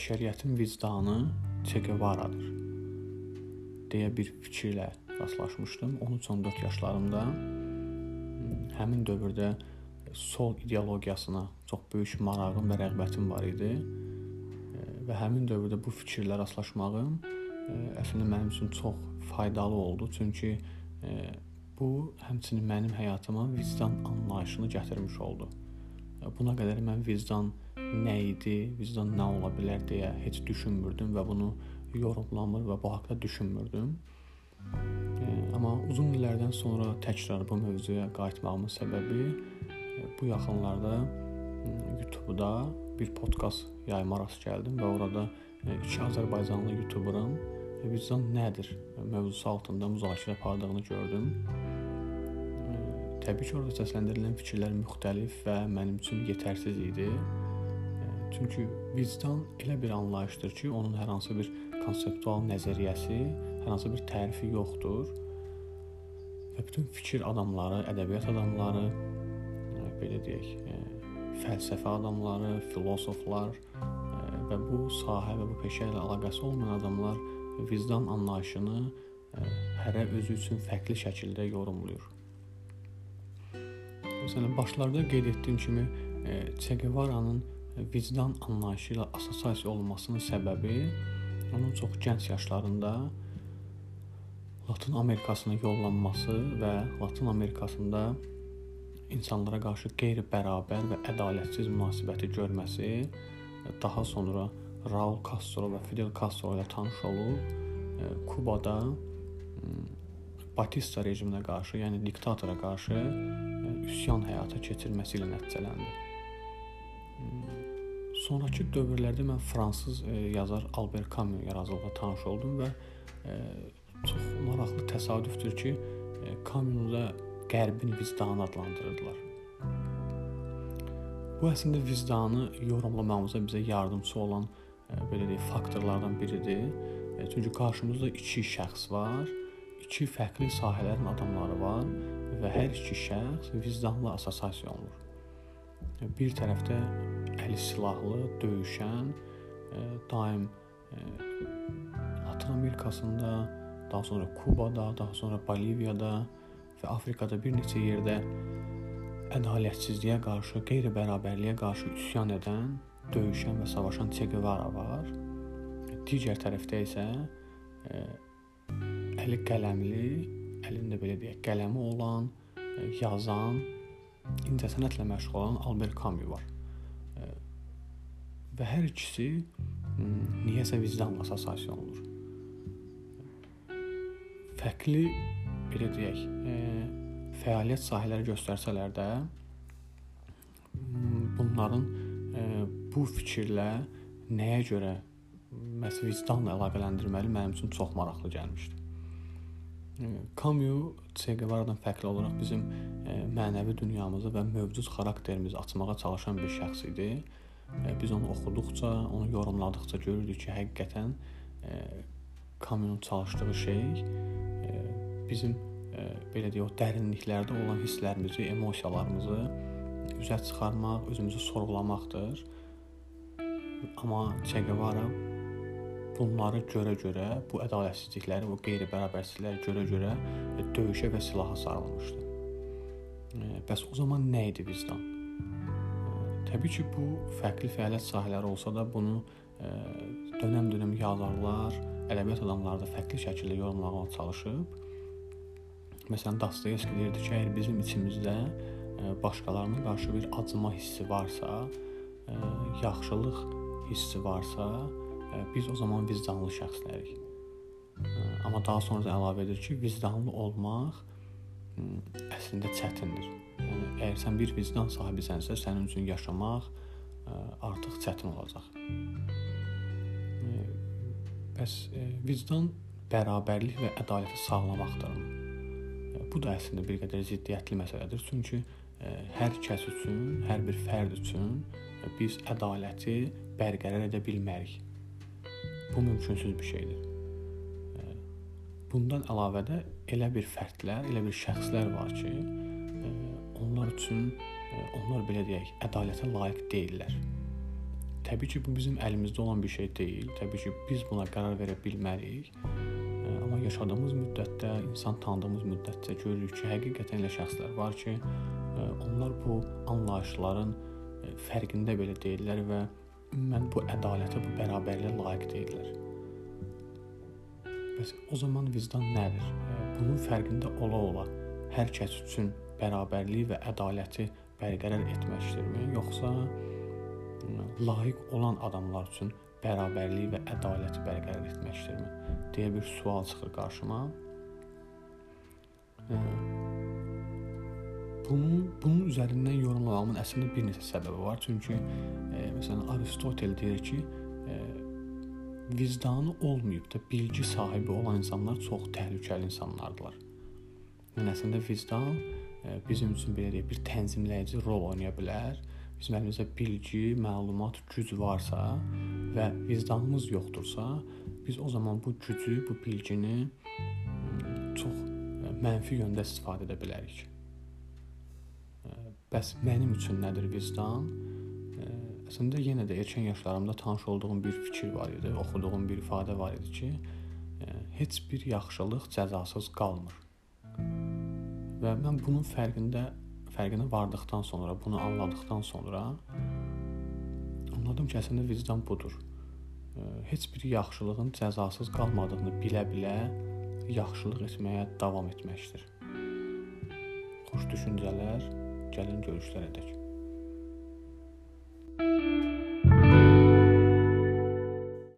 bəşəriyyətin vicdanı Che Guevara-dır deyə bir fikirlə rastlaşmışdım 13-14 yaşlarımda. Həmin dövrdə sol ideologiyasına çox böyük marağım və rəğbətim var idi. Və həmin dövrdə bu fikirlə rastlaşmağım əslində mənim üçün çox faydalı oldu. Çünki bu həmçinin mənim həyatıma vicdan anlayışını gətirmiş oldu. Buna qədər mən vicdan nə idi, vicdan nə ola bilər deyə heç düşünmürdüm və bunu yorumlamır və bu haqqda düşünmürdüm. Amma uzun illərdən sonra təkrar bu mövzuya qayıtmağımın səbəbi bu yaxınlarda YouTube-da bir podkast yayıma rast gəldim və orada iki Azərbaycanlı YouTuberın vicdan nədir mövzusu altında müzakirə apardığını gördüm. Təbii ki, orada səsləndirilən fikirlər müxtəlif və mənim üçün yetərsiz idi. Çünki vicdan elə bir anlayışdır ki, onun hər hansı bir konseptual nəzəriyyəsi, hər hansı bir tərifi yoxdur. Və bütün fikir adamları, ədəbiyyat adamları, belə deyək, fəlsəfə adamları, filosoflar və bu sahə və bu peşə ilə əlaqəsi olmayan adamlar vicdan anlayışını hərə özü üçün fərqli şəkildə yorumlayır. Məsələn, başlarda qeyd etdiyim kimi Che Guevara-nın vicdan anlayışı ilə assosiasiya olunmasının səbəbi onun çox gənc yaşlarında Latın Amerikasına yollanması və Latın Amerikasında insanlara qarşı qeyri-bərabər və ədalətsiz münasibəti görməsi, daha sonra Raul Castro və Fidel Castro ilə tanış olub Kubada Batista rejiminə qarşı, yəni diktatora qarşı e, üsyan həyata keçirməsi ilə nəticələndi. Sonrakı dövrlərdə mən fransız e, yazar Albert Camus yaradıcılıqla tanış oldum və e, çox maraqlı təsadüfdür ki, Camus-da qərbin vicdanı adlandırırdılar. Bu əslində vicdanı yorumlamamıza bizə yardımçı olan belə deyək faktorlardan biridir. Çünki qarşımızda iki şəxs var iki fərqli sahələrin adamları var və hər iki şəxs vicdanla assosiasiya olunur. Bir tərəfdə əli silahlı, döyüşən, e, daim e, Latın Amerikasında, daha sonra Kubada, daha sonra Boliviyada və Afrikada bir neçə yerdə ədalətsizliyə qarşı, qeyri-bərabərliyə qarşı üsyan edən, döyüşən və savaşan Che Guevara var. Digər tərəfdə isə e, əli qələmli, əlində belə deyək, qələmi olan, yazan, incəsənətlə məşğul olan Albert Camus var. E, və hər ikisi niyəsə vicdanla assosiasiya olunur. Fərqli belə deyək, e, fəaliyyət sahələri göstərsələr də bunların bu fikirlə nəyə görə məhz vicdanla əlaqələndirməli mənim üçün çox maraqlı gəlmişdi. Camus Che Guevara-dan fərqli olaraq bizim e, mənəvi dünyamızı və mövcud xarakterimizi açmağa çalışan bir şəxs idi. E, biz onu oxuduqca, onu yorumladıqca görürdük ki, həqiqətən e, Camus-un çalışdığı şey bizim belə deyək, o dərinliklərdə olan hisslərimizi, emosiyalarımızı üzə çıxarmaq, özümüzü sorğulamaqdır. Amma Che Guevara bunları görə-görə, bu ədalətsizlikləri, bu qeyri-bərabərsizlikləri görə-görə e, döyüşə və silaha sarılmışdı. E, bəs o zaman nə idi vicdan? E, təbii ki, bu fərqli fəaliyyət sahələri olsa da bunu dönəm-dönəm yazarlar, ədəbiyyat adamları da fərqli şəkildə yorumlamağa çalışıb. Məsələn, Dostoyevski deyirdi ki, əgər bizim içimizdə başqalarına qarşı bir acıma hissi varsa, yaxşılıq hissi varsa, biz o zaman vicdanlı şəxslərik. Amma daha sonra da əlavə edir ki, vicdanlı olmaq əslində çətindir. Əgər sən bir vicdan sahibisənsə, sənin üçün yaşamaq artıq çətin olacaq. Bəs vicdan bərabərlik və ədaləti sağlamaqdırmı? Bu da əslində bir qədər ziddiyyətli məsələdir. Çünki hər kəs üçün, hər bir fərd üçün biz ədaləti bərqərar edə bilmərik. Bu mümkünsüz bir şeydir. Bundan əlavə də elə bir fərdlər, elə bir şəxslər var ki, onlar üçün onlar belə deyək, ədalətə layiq deyillər. təbii ki, bu bizim əlimizdə olan bir şey deyil. Təbii ki, biz buna qərar verə bilmərik. Amma yaşadığımız müddətdə, insan tanıdığımız müddətdə görürük ki, həqiqətən elə şəxslər var ki, onlar bu anlayışların fərqində belə deyirlər və ümumən bu ədalətə, bu bərabərliyə layiq deyirlər. Bəs o zaman vicdan nədir? Bunun fərqində ola-ola hər kəs üçün bərabərliyi və ədaləti bərqərar etməkdirmi, yoxsa layiq olan adamlar üçün bərabərliyi və ədaləti bərqərar etməkdirmi deyə bir sual çıxır qarşıma. Bunun bunun üzərindən yorumlamağımın əslində bir neçə səbəbi var. Çünki e, məsələn Aristotel deyir ki, e, vicdanı olmayıb da bilgi sahibi olan insanlar çox təhlükəli insanlardılar. Yəni əslində vicdan e, bizim üçün belə deyək, bir tənzimləyici rol oynaya bilər. Bizim əlimizdə bilgi, məlumat, güc varsa və vicdanımız yoxdursa, biz o zaman bu gücü, bu bilgini çox e, mənfi yöndə istifadə edə bilərik. Bəs mənim üçün nədir vicdan? Əslində yenə də erkən yaşlarımda tanış olduğum bir fikir var idi, oxuduğum bir ifadə var idi ki, heç bir yaxşılıq cəzasız qalmır. Və mən bunun fərqində fərqinə vardıqdan sonra, bunu anladıqdan sonra anladım ki, əslində vicdan budur. Heç bir yaxşılığın cəzasız qalmadığını bilə-bilə yaxşılıq etməyə davam etməkdir. Xoş düşüncələr. Gəlin görüşlər edək.